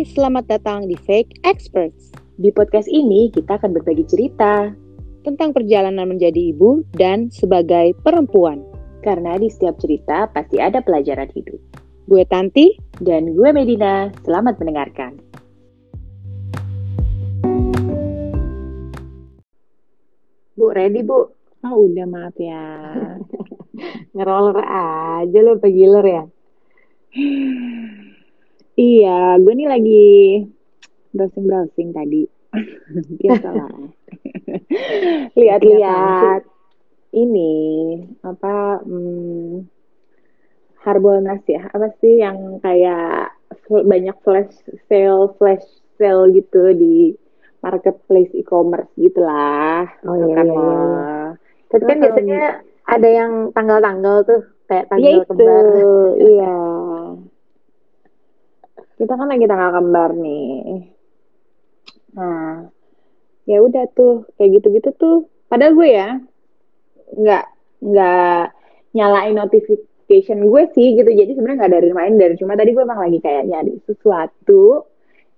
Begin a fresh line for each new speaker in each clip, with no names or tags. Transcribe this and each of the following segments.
Hai, selamat datang di Fake Experts.
Di podcast ini kita akan berbagi cerita
tentang perjalanan menjadi ibu dan sebagai perempuan.
karena di setiap cerita pasti ada pelajaran hidup.
Gue Tanti,
Dan gue Medina, selamat mendengarkan. Bu, ready Bu?
oh udah maaf ya.
Ngeroller aja lo pegiler ya?
Iya, gue nih lagi browsing-browsing tadi. Biasalah. Lihat-lihat ini apa hmm, Harbolnas ya apa sih yang kayak banyak flash sale flash sale gitu di marketplace e-commerce gitulah
Oh, iya,
Kan
iya, iya. Tapi kan biasanya ada yang tanggal-tanggal tuh, kayak
Iya
tanggal kembar.
iya. Kita kan lagi tanggal kembar nih. Nah, ya udah tuh kayak gitu-gitu tuh. Padahal gue ya nggak nggak nyalain notification gue sih gitu. Jadi sebenarnya nggak ada reminder. Cuma tadi gue emang lagi kayak nyari sesuatu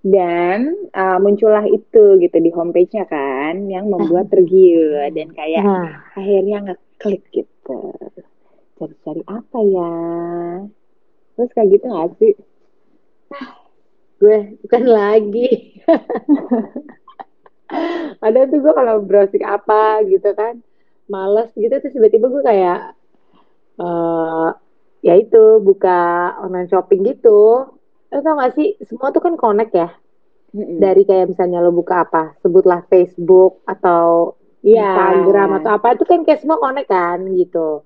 dan uh, muncullah itu gitu di homepage-nya kan yang membuat tergiur dan kayak
Nah,
akhirnya ngeklik gitu cari-cari apa ya terus kayak gitu gak sih
gue bukan lagi.
ada tuh gue kalau browsing apa gitu kan males gitu terus tiba-tiba gue kayak
eh ya itu buka online shopping gitu. Lo tau gak sih, semua tuh kan connect ya. Dari kayak misalnya lo buka apa, sebutlah Facebook atau
Iya.
Instagram atau apa itu kan kayak semua connect kan gitu.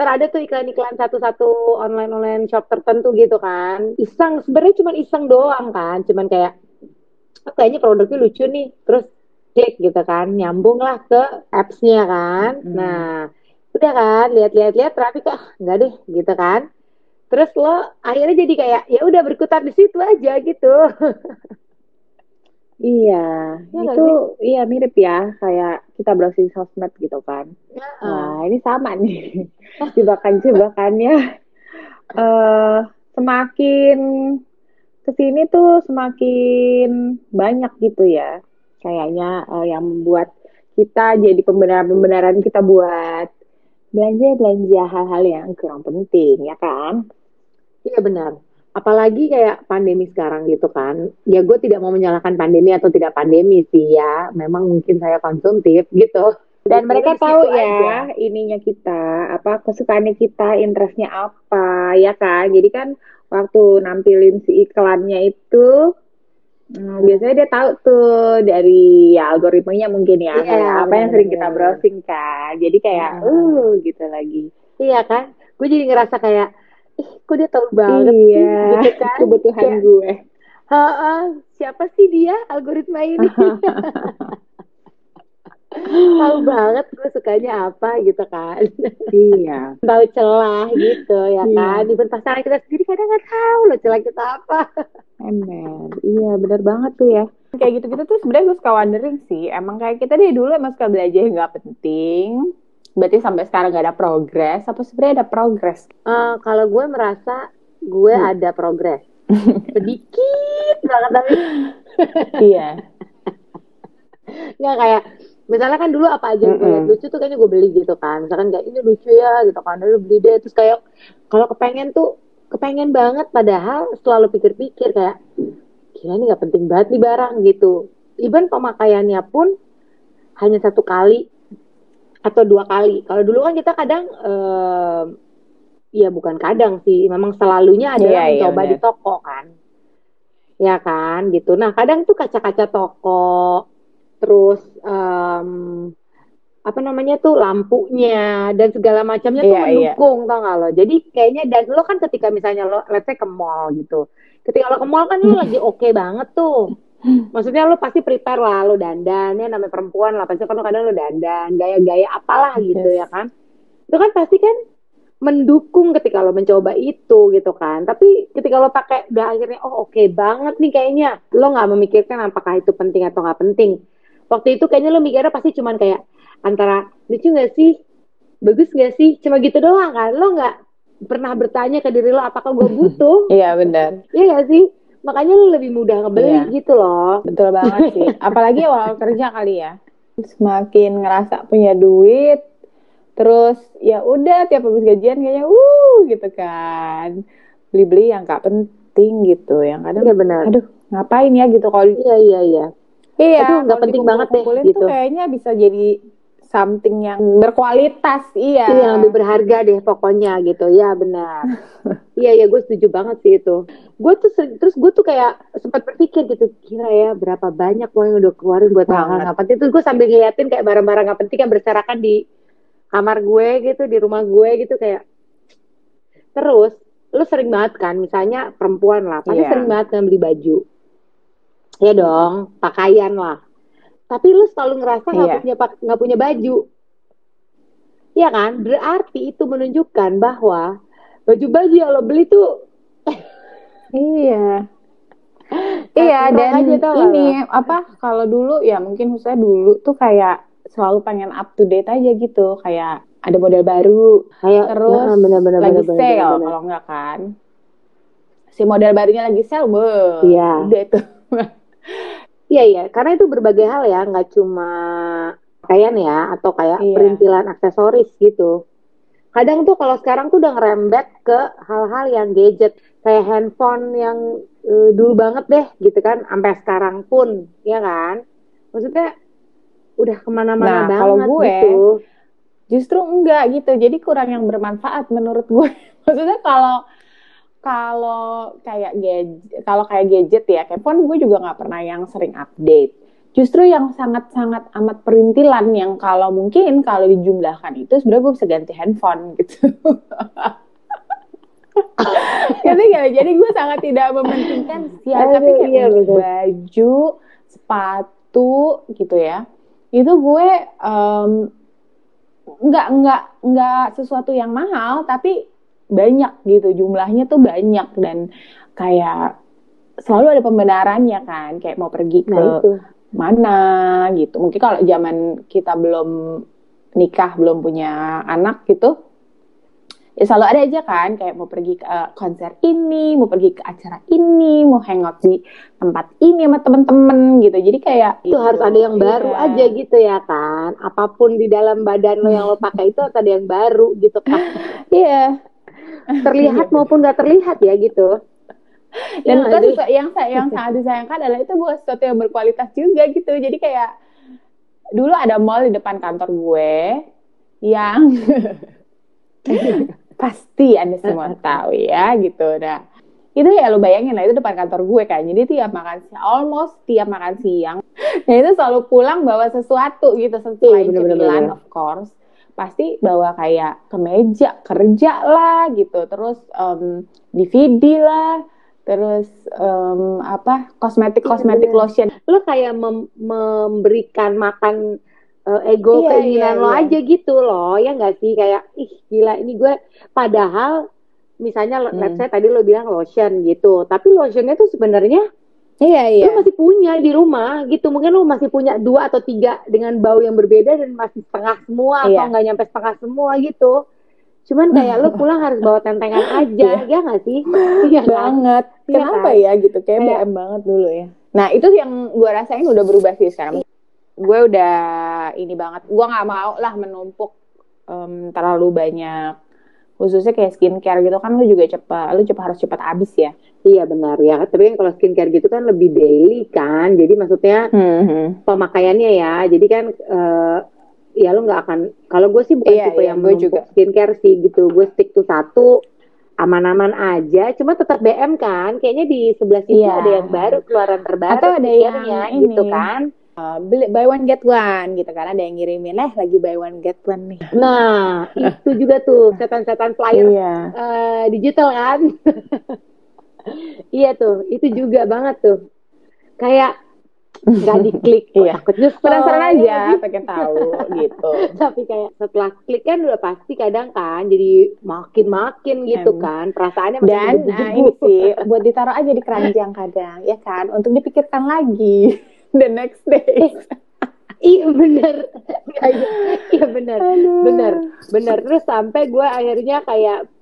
Ntar ada tuh iklan-iklan satu-satu online-online shop tertentu gitu kan. Iseng, sebenarnya cuma iseng doang kan. Cuman kayak, oh, kayaknya produknya lucu nih. Terus klik gitu kan. Nyambung lah ke apps-nya kan.
Mm-mm.
Nah, udah kan, lihat-lihat-lihat tapi kok enggak deh gitu kan. Terus lo akhirnya jadi kayak, ya udah berkutat di situ aja gitu.
iya
nggak
itu iya mirip ya kayak kita browsing sosmed gitu kan Nah, ini sama nih. Jebakan-jebakannya eh semakin ke sini tuh semakin banyak gitu ya. Kayaknya eh, yang membuat kita jadi pembenaran-pembenaran kita buat belanja-belanja hal-hal yang kurang penting, ya kan?
Iya benar. Apalagi kayak pandemi sekarang gitu kan. Ya gue tidak mau menyalahkan pandemi atau tidak pandemi sih ya. Memang mungkin saya konsumtif gitu.
Dan mereka tahu
aja.
ya ininya kita, apa kesukaannya kita, interestnya apa, ya kan? Jadi kan waktu nampilin si iklannya itu, hmm, biasanya dia tahu tuh dari ya algoritmanya mungkin ya,
Iya,
kayak apa yang sering kita browsing kan. Jadi kayak,
Iya.
uh, gitu lagi.
Iya kan? Gue jadi ngerasa kayak, ih kok dia tahu banget sih
Iya,
gitu kan.
kebutuhan
Kayak,
gue.
"Ha-ha, siapa sih dia algoritma ini? tahu banget gue sukanya apa gitu kan.
Iya.
tahu celah gitu ya
Iya.
kan. Even pasangan kita sendiri kadang nggak tahu loh celah kita apa.
Ember, iya bener banget tuh ya. Kayak gitu-gitu tuh sebenarnya gue suka wondering sih, emang kayak kita dari dulu emang suka belajar yang nggak penting, berarti sampai sekarang nggak ada progres, apa sebenarnya ada progres?
Eh, kalau gue merasa gue
Hmm.
ada progres sedikit banget tapi
iya.
nggak kayak misalnya kan dulu apa aja yang gue liat
Mm-mm.
lucu tuh kayaknya gue beli gitu kan. Misalkan kayak ini lucu ya gitu kan. Lalu beli deh. Terus kayak kalau kepengen tuh kepengen banget. Padahal selalu pikir-pikir kayak gila ini nggak penting banget nih barang gitu. Even pemakaiannya pun hanya satu kali atau dua kali. Kalau dulu kan kita kadang em, ya bukan kadang sih memang selalunya adalah
Iya, iya,
mencoba di
benar.
toko kan. Ya kan gitu. Nah kadang tuh kaca-kaca toko terus em, apa namanya tuh lampunya dan segala macamnya tuh
Iya, iya.
mendukung tau gak lo? Jadi kayaknya dan lo kan ketika misalnya lo let's say ke mall gitu ketika lo ke mall kan lo lagi oke banget tuh. Maksudnya lo pasti prepare lah lo dandan ya namanya perempuan lah pasti kan lo kadang lo dandan gaya-gaya apalah gitu
Yes.
ya kan? Itu kan pasti kan mendukung ketika lo mencoba itu gitu kan. Tapi ketika lo pakai udah akhirnya oh oke banget nih kayaknya. Lo nggak memikirkan apakah itu penting atau nggak penting waktu itu kayaknya lo mikirnya pasti cuman kayak antara lucu nggak sih bagus nggak sih cuma gitu doang kan lo nggak pernah bertanya ke diri lo apakah gue butuh
Iya benar.
Iya gak sih? makanya lu lebih mudah ngebeli
Iya.
gitu loh
Betul banget sih. Apalagi awal kerja kali ya. Semakin ngerasa punya duit, terus ya udah tiap habis gajian kayaknya uh gitu kan. Beli-beli yang gak penting gitu. Yang kadang
iya benar
aduh ngapain ya gitu kalau
iya iya iya
iya
Aduh, nggak penting banget deh, gitu.
tuh kayaknya bisa jadi something yang berkualitas iya.
Itu yang lebih berharga deh pokoknya gitu ya benar iya iya gue setuju banget sih itu gue tuh sering- terus gue tuh kayak sempat berpikir gitu kira ya berapa banyak uang yang udah keluarin buat hal-hal nggak penting terus gue sambil ngeliatin kayak barang-barang nggak penting yang berserakan di kamar gue gitu di rumah gue gitu kayak terus lu sering banget kan misalnya perempuan lah pasti
Iya.
sering banget kan beli baju ya dong pakaian lah tapi lu selalu ngerasa nggak
Iya.
punya nggak punya baju Iya kan berarti itu menunjukkan bahwa baju-baju yang lo beli tuh
Iya. Iya dan
aja tau
ini apa kalau dulu ya mungkin khususnya dulu tuh kayak selalu pengen up to date aja gitu kayak ada model baru
kayak
terus
ya, bener-bener
lagi
bener-bener,
sale
bener-bener.
kalau enggak kan si model barunya lagi sale be
Iya.
udah itu
Iya iya, karena itu berbagai hal ya, nggak cuma pakaian ya, atau kayak
Iya.
perintilan aksesoris gitu. Kadang tuh kalau sekarang tuh udah ngerembet ke hal-hal yang gadget, kayak handphone yang eh, dulu banget deh gitu kan, sampai sekarang pun, ya kan? Maksudnya udah ke mana-mana
Nah,
banget
kalau gue,
gitu.
justru enggak gitu jadi kurang yang bermanfaat menurut gue maksudnya kalau kalau kayak gadget kalau kayak gadget ya kayak phone gue juga nggak pernah yang sering update justru yang sangat-sangat amat perintilan yang kalau mungkin kalau dijumlahkan itu sebenarnya gue bisa ganti handphone gitu Jadi gak? Jadi gue sangat tidak mementingkan
Aduh,
tapi kayak
iya, betul.
baju, sepatu gitu ya. Itu gue em, nggak nggak nggak sesuatu yang mahal, tapi banyak gitu jumlahnya tuh banyak dan kayak selalu ada pembenarannya kan, kayak mau pergi ke
Nah itu.
mana gitu. Mungkin kalau zaman kita belum nikah, belum punya anak gitu, ya selalu ada aja kan, kayak mau pergi ke eh, konser ini, mau pergi ke acara ini, mau hangout di tempat ini sama temen-temen gitu. Jadi kayak
itu harus ada yang baru
Iya.
aja gitu ya kan apa pun di dalam badan lo yang lo pakai itu harus ada yang baru gitu kan
Iya.
terlihat maupun nggak terlihat ya gitu
Dan
Iya
itu yang sa- yang sangat disayangkan adalah itu bukan sesuatu yang berkualitas juga gitu. Jadi kayak dulu ada mall di depan kantor gue yang pasti anda semua tahu ya gitu. Nah itu ya lu bayangin lah itu depan kantor gue kan. Jadi tiap makan siang, almost tiap makan siang, nah itu selalu pulang bawa sesuatu gitu selain
Iya, bener-bener,
cemilan of course. Pasti bawa kayak kemeja kerja lah gitu, terus em, DVD lah, terus em, apa kosmetik kosmetik
Iya, bener.
lotion
lo kayak mem- memberikan makan eh, ego
Iya,
keinginan
iya,
lo
iya.
aja gitu loh ya nggak sih kayak ih gila ini gue padahal misalnya
Hmm.
let's say tadi lo bilang lotion gitu tapi lotionnya tuh sebenarnya
iya
lo masih punya di rumah gitu mungkin lo masih punya dua atau tiga dengan bau yang berbeda dan masih setengah semua atau
Iya.
nggak nyampe setengah semua gitu cuman kayak lo pulang harus bawa tentengan aja ya nggak sih iya kan
banget.
Iya
Kenapa
kan?
ya gitu? Kayak
Kayak-
BM banget dulu ya. Nah itu yang gue rasain udah berubah sih sekarang. Gue udah ini banget. Gue nggak mau lah menumpuk em, terlalu banyak. Khususnya kayak skincare gitu kan lu juga cepat, lu cepat harus cepat habis ya.
iya benar ya tapi kan kalau skincare gitu kan lebih daily kan jadi maksudnya
Hmm.
pemakaiannya ya. Jadi kan eh, ya lo nggak akan kalau gue sih bukan
Iya,
tipe
iya,
yang
gue juga.
skincare sih gitu. Gue stick to satu aman-aman aja. Cuma tetap BM kan. Kayaknya di sebelah situ
Iya.
ada yang baru keluaran terbaru
Atau ada yang
skincare-nya,
ini.
gitu kan.
Uh, beli buy one get one gitu kan ada yang ngirimin eh lagi buy one get one nih.
Nah itu juga tuh setan-setan flyer
Iya.
eh, digital kan. iya tuh itu juga banget tuh. Kayak nggak diklik,
Iya.
takut nyesel.
Penasaran
ya
aja,
sih?
pengen tahu gitu.
tapi kayak setelah klik kan udah pasti kadang kan jadi makin-makin gitu
Em.
kan perasaannya makin
Dan nah, ini sih buat ditaruh aja di keranjang kadang ya kan untuk dipikirkan lagi the next day.
iya bener iya iya bener
Aduh.
bener bener terus sampai gue akhirnya kayak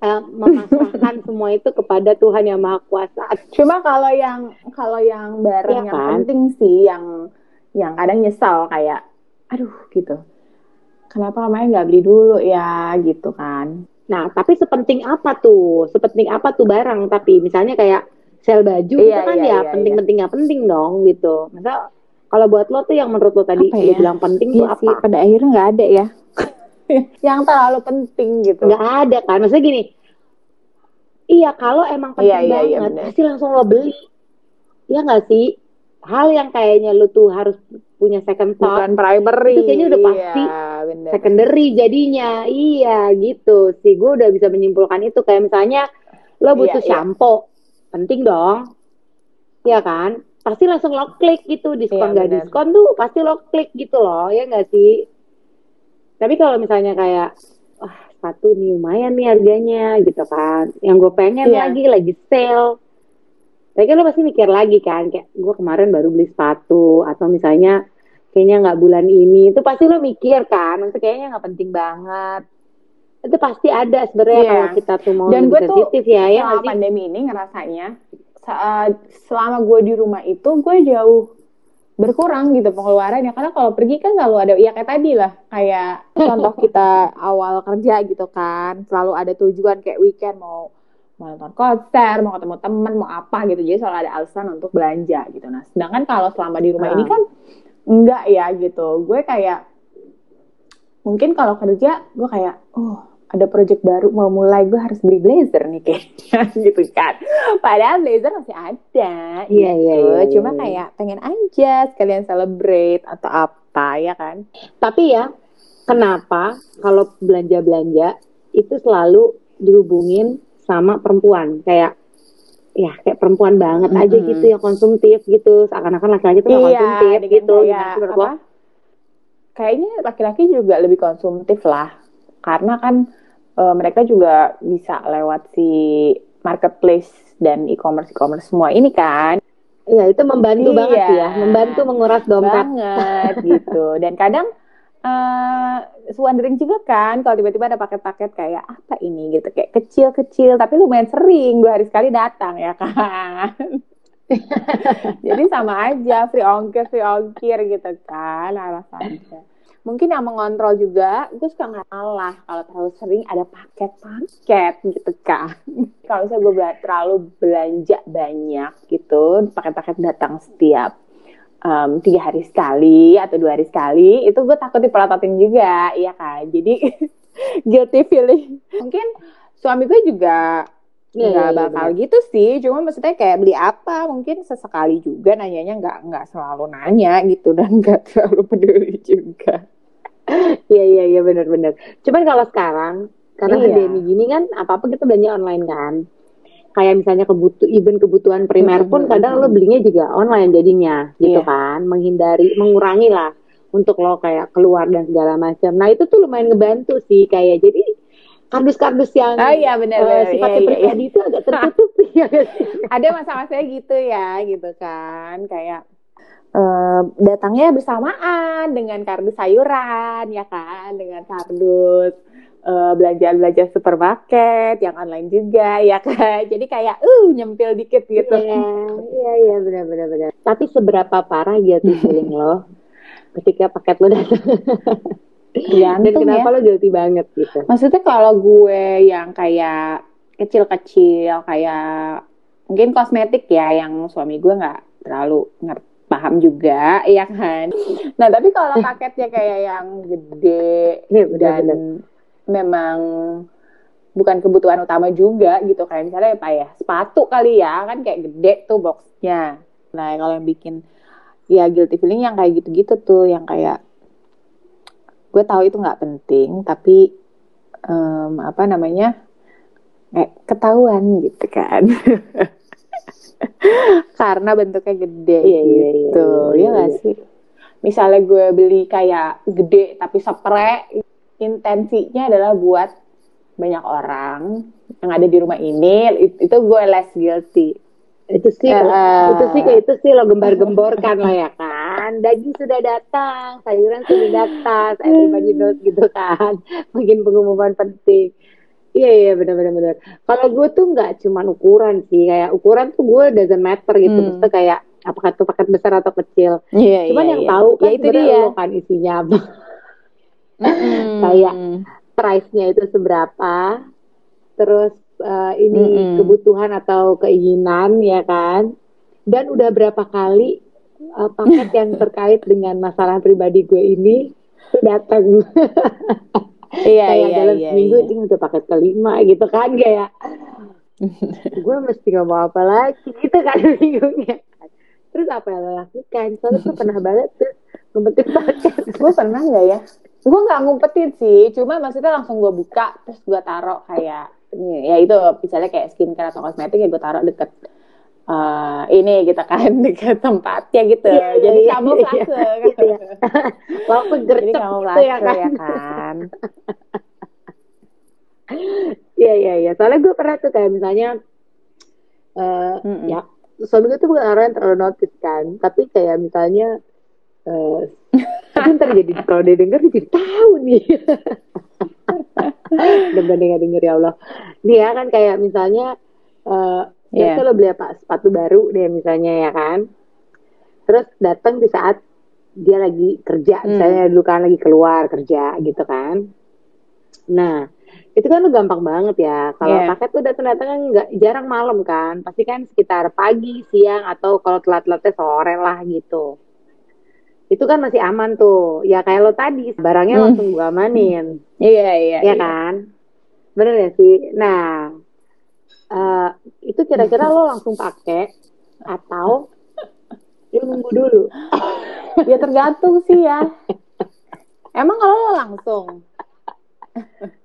uh, memasrahkan semua itu kepada Tuhan yang Maha Kuasa.
Cuma kalau yang kalau yang barang ya yang kan? penting sih yang yang kadang nyesal kayak aduh gitu. Kenapa kemarin nggak beli dulu ya gitu kan.
Nah, tapi sepenting apa tuh? Sepenting apa tuh barang? Tapi misalnya kayak sel baju iya, itu kan iya, ya iya, penting-penting iya. nggak penting dong gitu. Masa kalau buat lo tuh yang menurut lo tadi apa ya? bilang penting iya tuh apa? Sih,
pada akhirnya nggak ada ya. yang terlalu penting gitu.
Nggak ada kan? Maksudnya gini, iya kalau emang penting iya, iya, iya banget, iya, pasti langsung lo beli. Iya nggak sih? Hal yang kayaknya lo tuh harus punya second thought.
Bukan primary.
Itu kayaknya udah pasti iya, secondary jadinya. Iya gitu sih. Gue udah bisa menyimpulkan itu. Kayak misalnya lo butuh iya, iya. shampoo. Iya. Penting dong. Iya kan? Pasti langsung lo klik gitu. Diskon iya, gak diskon tuh pasti lo klik gitu loh. Ya gak sih? Tapi kalau misalnya kayak wah sepatu nih lumayan nih harganya gitu kan yang gue pengen iya. lagi lagi sale tapi kan lo pasti mikir lagi kan kayak gue kemarin baru beli sepatu atau misalnya kayaknya nggak bulan ini itu pasti lo mikir kan maksudnya kayaknya nggak penting banget itu pasti ada sebenarnya yeah. kalau kita tuh mau
dan gue tuh ya ya selama pandemi ini ngerasanya selama gue di rumah itu gue jauh berkurang gitu pengeluarannya. Karena kalau pergi kan selalu ada ya kayak tadi lah kayak contoh kita awal kerja gitu kan selalu ada tujuan kayak weekend mau mau nonton konser mau ketemu temen mau apa gitu. Jadi selalu ada alasan untuk belanja gitu. Nah sedangkan kalau selama di rumah hmm. ini kan enggak ya gitu. Gue kayak mungkin kalau kerja gue kayak oh ada project baru mau mulai gue harus beli blazer nih kayaknya gitu kan. Padahal blazer masih ada
iya, iya gitu. iya, iya
cuma iya. kayak pengen aja sekalian celebrate atau apa ya kan?
Tapi ya kenapa kalau belanja belanja itu selalu dihubungin sama perempuan? Kayak ya kayak perempuan banget aja mm -hmm. gitu yang konsumtif gitu. Seakan-akan laki-laki tuh iya, konsumtif gitu
ya, apa, kayaknya laki-laki juga lebih konsumtif lah. Karena kan uh, mereka juga bisa lewat si marketplace dan e-commerce e-commerce semua ini kan.
Iya, itu membantu iya, banget ya, membantu menguras dompet
banget gitu. Dan kadang uh, wondering juga kan kalau tiba-tiba ada paket-paket kayak apa ini gitu, kayak kecil-kecil tapi lumayan sering dua hari sekali datang ya kan. Jadi sama aja free ongkir free ongkir gitu kan alasannya mungkin yang mengontrol juga gue suka nggak salah kalau terlalu sering ada paket-paket gitu kan. Kalau misalnya gue terlalu belanja banyak gitu paket-paket datang setiap um, tiga hari sekali atau dua hari sekali itu gue takut dipelatotin juga iya kan? Jadi guilty feeling. Mungkin suami gue juga nggak yeah, bakal yeah, gitu sih cuma maksudnya kayak beli apa mungkin sesekali juga nanyanya nggak nggak selalu nanya gitu dan nggak terlalu peduli juga.
Iya iya iya benar-benar cuman kalau sekarang karena iya. pandemi gini kan apa apa kita belanja online kan. Kayak misalnya kebutuh even kebutuhan primer pun kadang lo belinya juga online jadinya gitu yeah. kan. Menghindari mengurangi lah untuk lo kayak keluar dan segala macam. Nah itu tuh lumayan ngebantu sih kayak jadi kardus-kardus yang
oh, iya, bener, uh,
sifatnya iya, pribadi iya. itu agak tertutup ya
ada masa-masanya gitu ya gitu kan. Kayak uh, datangnya bersamaan dengan kardus sayuran ya kan. Dengan kardus uh, belanja-belanja supermarket yang online juga ya kan. Jadi kayak uh nyempil dikit gitu.
Iya iya iya benar benar benar. Tapi seberapa parah gitu feeling lo ketika paket lo datang Dan kenapa ya. lo guilty banget gitu?
Maksudnya kalau gue yang kayak kecil-kecil kayak mungkin kosmetik ya yang suami gue nggak terlalu ngerti paham juga ya kan nah tapi kalau paketnya kayak yang gede ya, dan memang bukan kebutuhan utama juga gitu kayak misalnya apa ya sepatu kali ya kan kayak gede tuh boxnya nah kalau yang bikin ya guilty feeling yang kayak gitu-gitu tuh yang kayak gue tahu itu nggak penting tapi um, apa namanya kayak ketahuan gitu kan. Karena bentuknya gede iya, gitu iya, iya, iya, ya nggak sih? Misalnya gue beli kayak gede tapi spray intensinya adalah buat banyak orang yang ada di rumah ini itu gue less guilty.
Itu sih uh, itu sih kayak itu sih lo gembar-gemborkan lah ya kan daging sudah datang sayuran sudah datang everybody knows gitu kan mungkin pengumuman penting Iya iya benar benar benar. Kalau gue tuh nggak cuma ukuran sih, kayak ukuran tuh gue doesn't matter gitu. Hmm. Maksudnya kayak apakah itu paket besar atau kecil.
Iya,
Cuman
iya,
yang
iya.
tahu kan
Ya, itu dia.
lo kan isinya apa.
Mm.
Kayak price-nya itu seberapa, terus eh, ini
Mm-mm.
kebutuhan atau keinginan ya kan. Dan udah berapa kali eh, paket yang terkait dengan masalah pribadi gue ini tuh datang.
Iya,
kayak
iya,
dalam
iya,
seminggu
iya.
ini udah paket kelima gitu kan kayak gue mesti ngomong apa lagi gitu kan minggunya terus apa yang lo lakukan soalnya tuh pernah banget tuh ngumpetin paket
gue pernah nggak ya? Gue nggak ngumpetin sih, cuma maksudnya langsung gue buka terus gue taruh kayak ya itu misalnya kayak skincare atau kosmetik ya gue taruh deket eh, ini gitu kan deket tempatnya gitu.
Iya, iya,
Jadi
iya,
kamu
iya,
flase
iya. walaupun
Jadi kamu
gitu ya kan
ya kan.
iya iya iya soalnya gue pernah tuh kayak misalnya eh
Mm-mm.
ya suami gue tuh bukan orang yang terlalu notice kan tapi kayak misalnya eh tapi ntar jadi kalau dia denger dia jadi tahu nih denger denger denger ya Allah ya kan kayak misalnya eh
Iya.
biasa lo beli apa sepatu baru deh misalnya ya kan terus datang di saat dia lagi kerja
Hmm.
misalnya dulu kan lagi keluar kerja gitu kan nah itu kan lo gampang banget ya kalau
Iya.
paket tuh datang datang kan nggak jarang malam kan pasti kan sekitar pagi siang atau kalau telat telatnya sore lah gitu itu kan masih aman tuh ya kayak lo tadi barangnya
Hmm.
langsung gue amanin
Iya iya.
ya kan bener ya sih nah eh, itu kira-kira lo langsung pakai atau lo nunggu dulu
Ya tergantung sih ya. Emang kalau lo langsung?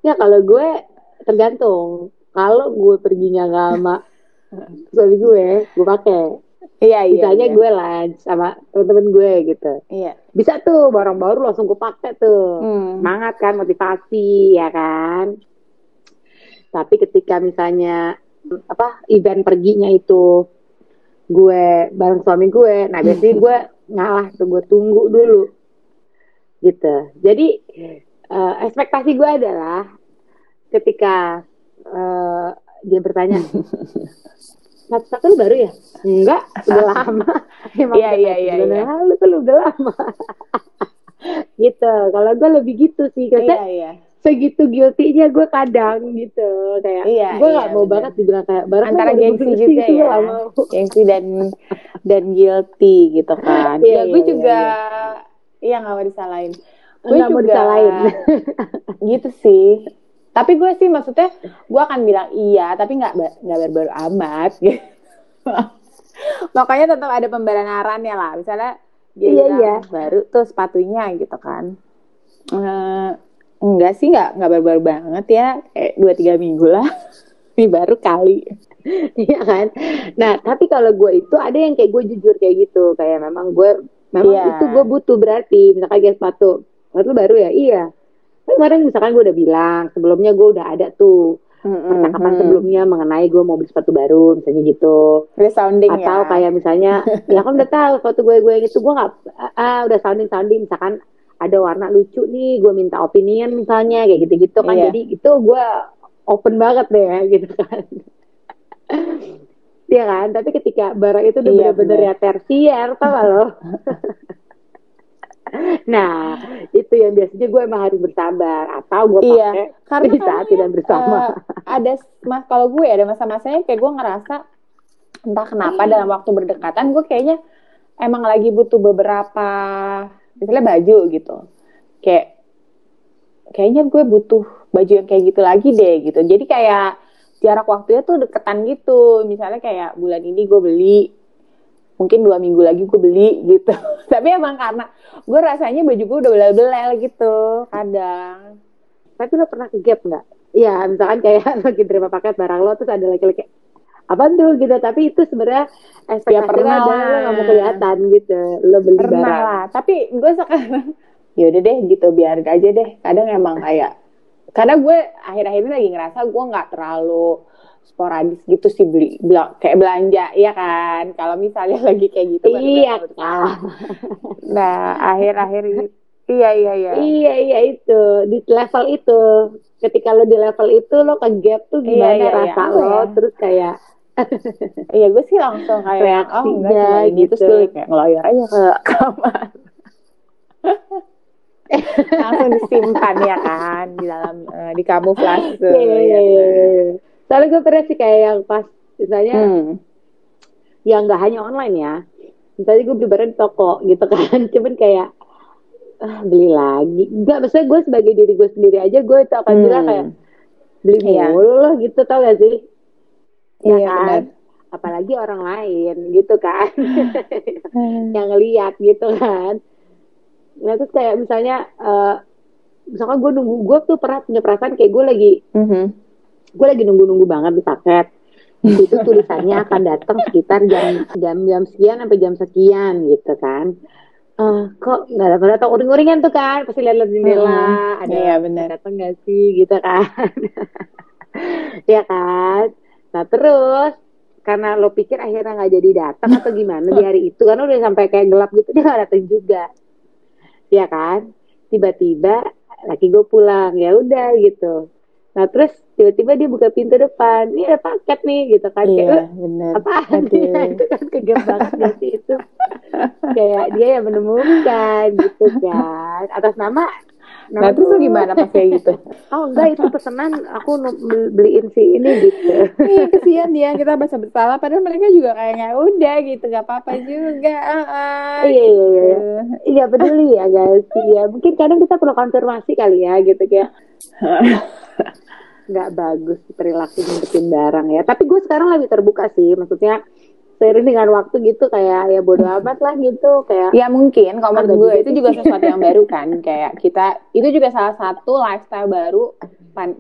ya kalau gue tergantung kalau gue perginya nggak sama suami gue gue pakai
Iya iya.
misalnya
iya.
gue lunch sama temen-temen gue gitu
Iya.
bisa tuh barang baru langsung gue pakai tuh
Hmm.
semangat kan motivasi ya kan tapi ketika misalnya apa event perginya itu gue bareng suami gue. Nah biasanya gue ngalah tuh gue tunggu dulu. Gitu. Jadi eh, ekspektasi gue adalah ketika eh, dia bertanya satu lu baru ya? Enggak udah lama.
Iya, iya, iya, iya.
tuh lu udah lama. Gitu. Kalau gue lebih gitu sih.
Iya
karena
iya.
Segitu guilty-nya gue kadang gitu kayak
Iya,
gue
iya,
nggak mau
bener.
banget dibilang kayak barang
Antara
lo baru
gengsi juga
gue
ya. Gengsi dan dan guilty gitu kan.
Iya,
ya gue
iya,
juga iya nggak mau disalahin. Gue
Nggak mau
juga
disalahin.
gitu sih. Tapi gue sih maksudnya gue akan bilang iya, tapi nggak nggak baru-baru amat. Gitu. Makanya tetap ada pembenarannya lah. Misalnya dia
Iya,
bilang
iya.
baru tuh sepatunya gitu kan. Eh, enggak sih nggak nggak baru-baru banget ya, kayak dua tiga minggu lah. Ini baru kali.
Iya kan nah tapi kalau gue itu ada yang kayak gue jujur kayak gitu kayak memang gue memang
Iya.
itu gue butuh berarti misalkan kayak sepatu sepatu baru ya iya Tapi kemarin misalkan gue udah bilang sebelumnya gue udah ada tuh percakapan
Hmm.
sebelumnya mengenai gue mau beli sepatu baru misalnya gitu
Resounding
atau
ya.
kayak misalnya ya kan udah tahu sepatu gue gue yang itu gue nggak ah udah sounding sounding misalkan ada warna lucu nih gue minta opinion misalnya kayak gitu gitu kan.
Iya.
jadi itu gue open banget deh gitu kan. Iya kan? Tapi ketika barang itu udah
Iya,
bener-bener
bener.
ya tersier tau gak lo? Nah itu yang biasanya gue emang harus bersabar atau gue
Iya,
pakai
karena
di saat
kadang
tidak bersama.
eh, ada mas kalau gue ada masa-masanya kayak gue ngerasa entah kenapa dalam waktu berdekatan gue kayaknya emang lagi butuh beberapa misalnya baju gitu. Kayak kayaknya gue butuh baju yang kayak gitu lagi deh gitu. Jadi kayak jarak waktunya tuh deketan gitu. Misalnya kayak bulan ini gue beli mungkin dua minggu lagi gue beli gitu. Tapi emang karena gue rasanya baju gue udah belel-belel gitu kadang.
Tapi lo pernah ke gap nggak? Iya, misalkan kayak lagi terima paket barang lo terus ada laki-laki apa tuh gitu. Tapi itu sebenarnya ekspektasi
Ya, pernah
lo nggak mau kelihatan gitu. Lo beli
pernah
barang.
lah tapi gue sekarang yaudah deh gitu biarin aja deh kadang emang kayak karena gue akhir-akhir ini lagi ngerasa gue nggak terlalu sporadis gitu sih beli bela- kayak belanja ya kan kalau misalnya lagi kayak gitu
Iya kan.
nah akhir-akhir ini Iya iya iya.
Iya iya itu di level itu. Ketika lo di level itu lo ke gap tuh
Iya,
gimana
iya, iya.
rasa
Apa
lo
ya?
terus kayak
Iya gue sih langsung kayak
Reaksinya
oh enggak cuma ini terus
gitu.
gue kayak ngelayar aja ke kamar. langsung disimpan ya kan di dalam eh, di kamuflase.
Iya, iya,
ya
iya, iya,
kan?
iya. Soalnya gue pernah sih kayak yang pas misalnya
Hmm.
yang nggak hanya online ya. Misalnya gue beli barang di toko gitu kan, cuman kayak ah, beli lagi. Enggak, maksudnya gue sebagai diri gue sendiri aja gue itu akan bilang
Hmm.
kayak beli
Iya.
mulu loh gitu tau gak sih? Ya
Iya,
kan?
benar.
Apalagi orang lain gitu kan.
Hmm.
yang ngeliat gitu kan. Nah terus kayak misalnya eh misalkan gue nunggu gue tuh pernah punya perasaan kayak gue lagi
Mhm.
gue lagi nunggu-nunggu banget di paket itu tulisannya akan datang sekitar jam jam jam sekian sampai jam sekian gitu kan Eh kok nggak datang datang uring-uringan tuh kan pasti lihat-lihat jendela ada
Iya, benar.
datang nggak sih gitu kan ya kan nah terus karena lo pikir akhirnya nggak jadi datang atau gimana di hari itu karena udah sampai kayak gelap gitu dia nggak datang juga. Ya kan? Tiba-tiba laki gue pulang ya udah gitu. Nah terus tiba-tiba dia buka pintu depan ini ada paket nih gitu kan. Kayak
Iya,
"Eh,
benar.
apaan
Aduh.
ya itu kan kegep banget gak sih itu kayak dia yang menemukan gitu kan atas nama
Nah, terus lu gimana pas kayak gitu?
oh enggak itu pesanan aku beliin si ini gitu.
Iya kesian dia kita bahasa bersalah padahal mereka juga kayak nggak udah gitu nggak apa-apa juga ah, ah,
iya iya iya.
gitu.
iya peduli ya guys. Ya mungkin kadang kita perlu konfirmasi kali ya gitu kayak. Nggak bagus perilaku ngumpetin barang ya. Tapi gue sekarang lebih terbuka sih maksudnya seiring dengan waktu gitu kayak ya bodo amat lah gitu kayak
Ya mungkin kalau menurut gue itu juga sesuatu yang baru kan kayak kita itu juga salah satu lifestyle baru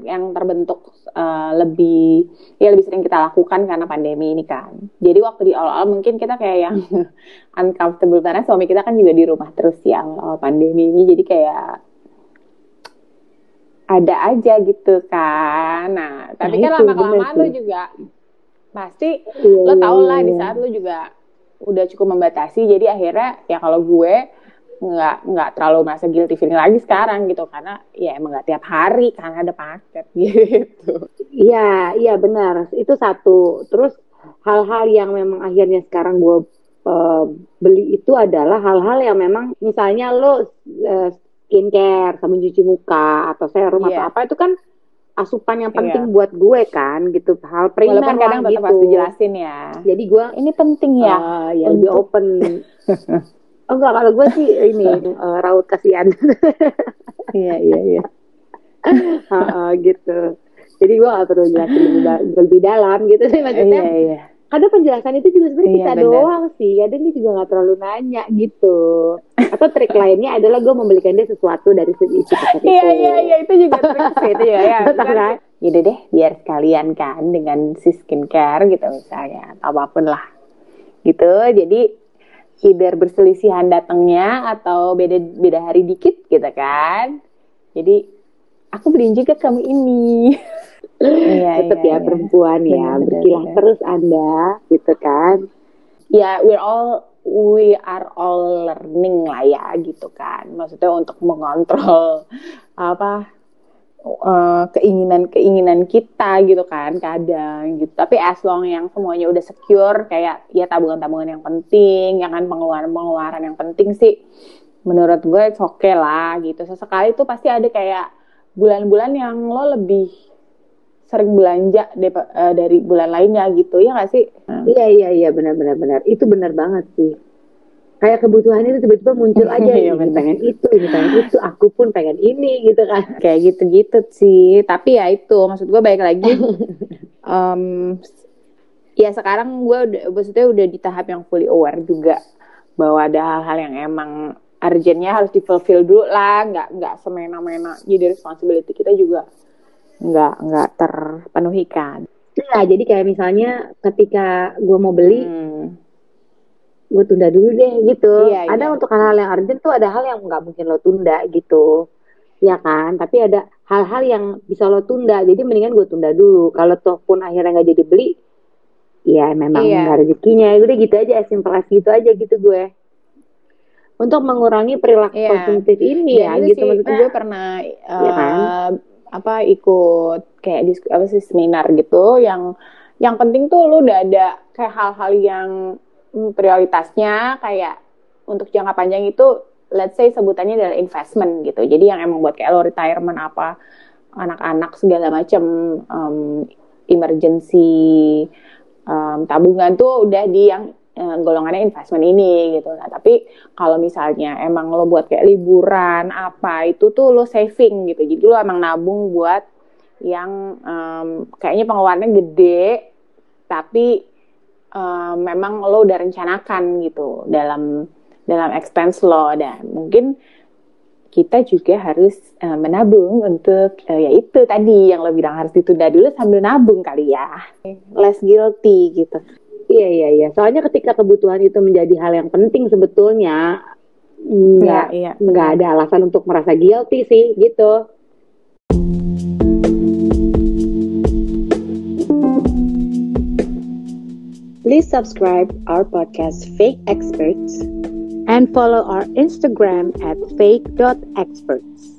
yang terbentuk eh, lebih ya lebih sering kita lakukan karena pandemi ini kan. Jadi waktu di awal-awal mungkin kita kayak yang uncomfortable karena suami kita kan juga di rumah terus ya awal pandemi ini jadi kayak ada aja gitu kan. Nah, tapi kan
itu
lama
bener
kelamaan
sih.
lo juga pasti
iya,
lo
iya,
tau lah
iya,
di
iya.
saat lo juga udah cukup membatasi jadi akhirnya ya kalau gue nggak nggak terlalu merasa guilty feeling lagi sekarang gitu karena ya emang nggak tiap hari karena ada paket gitu
Iya, iya benar. Itu satu. Terus hal-hal yang memang akhirnya sekarang gue eh, beli itu adalah hal-hal yang memang misalnya lo eh, skincare, sabun cuci muka atau serum
Iya.
atau apa itu kan asupan yang
Iya.
penting buat gue kan gitu. Hal primer
walaupun kadang tetap
gitu.
harus dijelasin ya
Jadi gue
ini penting ya
eh, ya lebih
untuk-
open. oh enggak kalau gue sih ini eh, raut kasihan.
iya iya iya
Heeh, gitu. Jadi gue gak perlu jelasin lebih, da- lebih dalam gitu sih maksudnya.
iya iya
Ada penjelasan itu juga sebenarnya
Iya,
kita
benar.
doang sih. Kadang dia juga gak terlalu nanya gitu. Atau trik lainnya adalah gue membelikan dia sesuatu dari paket itu.
iya iya iya itu juga trik sih itu juga ya
Betul kan?
Yaudah deh biar sekalian kan dengan si skincare gitu misalnya atau apa pun lah gitu jadi either berselisihan datangnya atau beda beda hari dikit gitu kan jadi aku beliin juga kamu ini iya,
Tetap
iya,
ya
iya.
perempuan ya. Berkilah terus Anda gitu kan.
ya we're all we are all learning lah ya gitu kan maksudnya untuk mengontrol apa eh, keinginan-keinginan kita gitu kan kadang gitu tapi as long yang semuanya udah secure kayak ya tabungan-tabungan yang penting ya kan pengeluaran-pengeluaran yang penting sih menurut gue it's okay lah gitu sesekali tuh pasti ada kayak bulan-bulan yang lo lebih sering belanja depa- eh, dari bulan lainnya gitu ya nggak sih
Iya iya iya benar benar benar. Itu benar banget sih. Kayak kebutuhan itu tiba-tiba muncul aja
Iya,
ini pengen itu, ini pengen itu, aku pun pengen ini gitu kan.
kayak gitu-gitu sih tapi ya itu maksud gue baik lagi em, ya sekarang gue udah maksudnya udah di tahap yang fully aware juga bahwa ada hal-hal yang emang urgentnya harus di fulfill dulu lah nggak nggak semena-mena jadi responsibility kita juga nggak nggak terpenuhi kan
Nah, jadi kayak misalnya ketika gue mau beli,
Hmm.
gue tunda dulu deh gitu.
Iya,
ada
iya.
untuk hal-hal yang urgent tuh ada hal yang nggak mungkin lo tunda gitu, ya kan? Tapi ada hal-hal yang bisa lo tunda. Jadi mendingan gue tunda dulu. Kalau toh pun akhirnya nggak jadi beli, ya memang
Iya.
nggak rezekinya. Udah gitu aja, simple as gitu aja gitu gue. untuk mengurangi perilaku yeah. konsumtif ini ya, ya gitu
sih, maksudnya gue pernah uh, ya kan? Apa ikut kayak di apa sih seminar gitu yang yang penting tuh lu udah ada kayak hal-hal yang hmm, prioritasnya kayak untuk jangka panjang itu let's say sebutannya adalah investment gitu. Jadi yang emang buat kayak lo retirement apa anak-anak segala macam um, emergency um, tabungan tuh udah di yang uh, golongannya investment ini gitu. Nah, tapi kalau misalnya emang lo buat kayak liburan apa itu tuh lo saving gitu. Jadi lo emang nabung buat yang um, kayaknya pengeluarannya gede tapi um, memang lo udah rencanakan gitu dalam dalam expense lo dan mungkin kita juga harus uh, menabung untuk uh, ya itu tadi yang lo bilang harus ditunda dulu sambil nabung kali ya less guilty gitu
iya iya iya soalnya ketika kebutuhan itu menjadi hal yang penting sebetulnya nggak ya, iya. nggak ada alasan untuk merasa guilty sih gitu
Please subscribe our podcast Fake Experts
and follow our Instagram at fake.experts.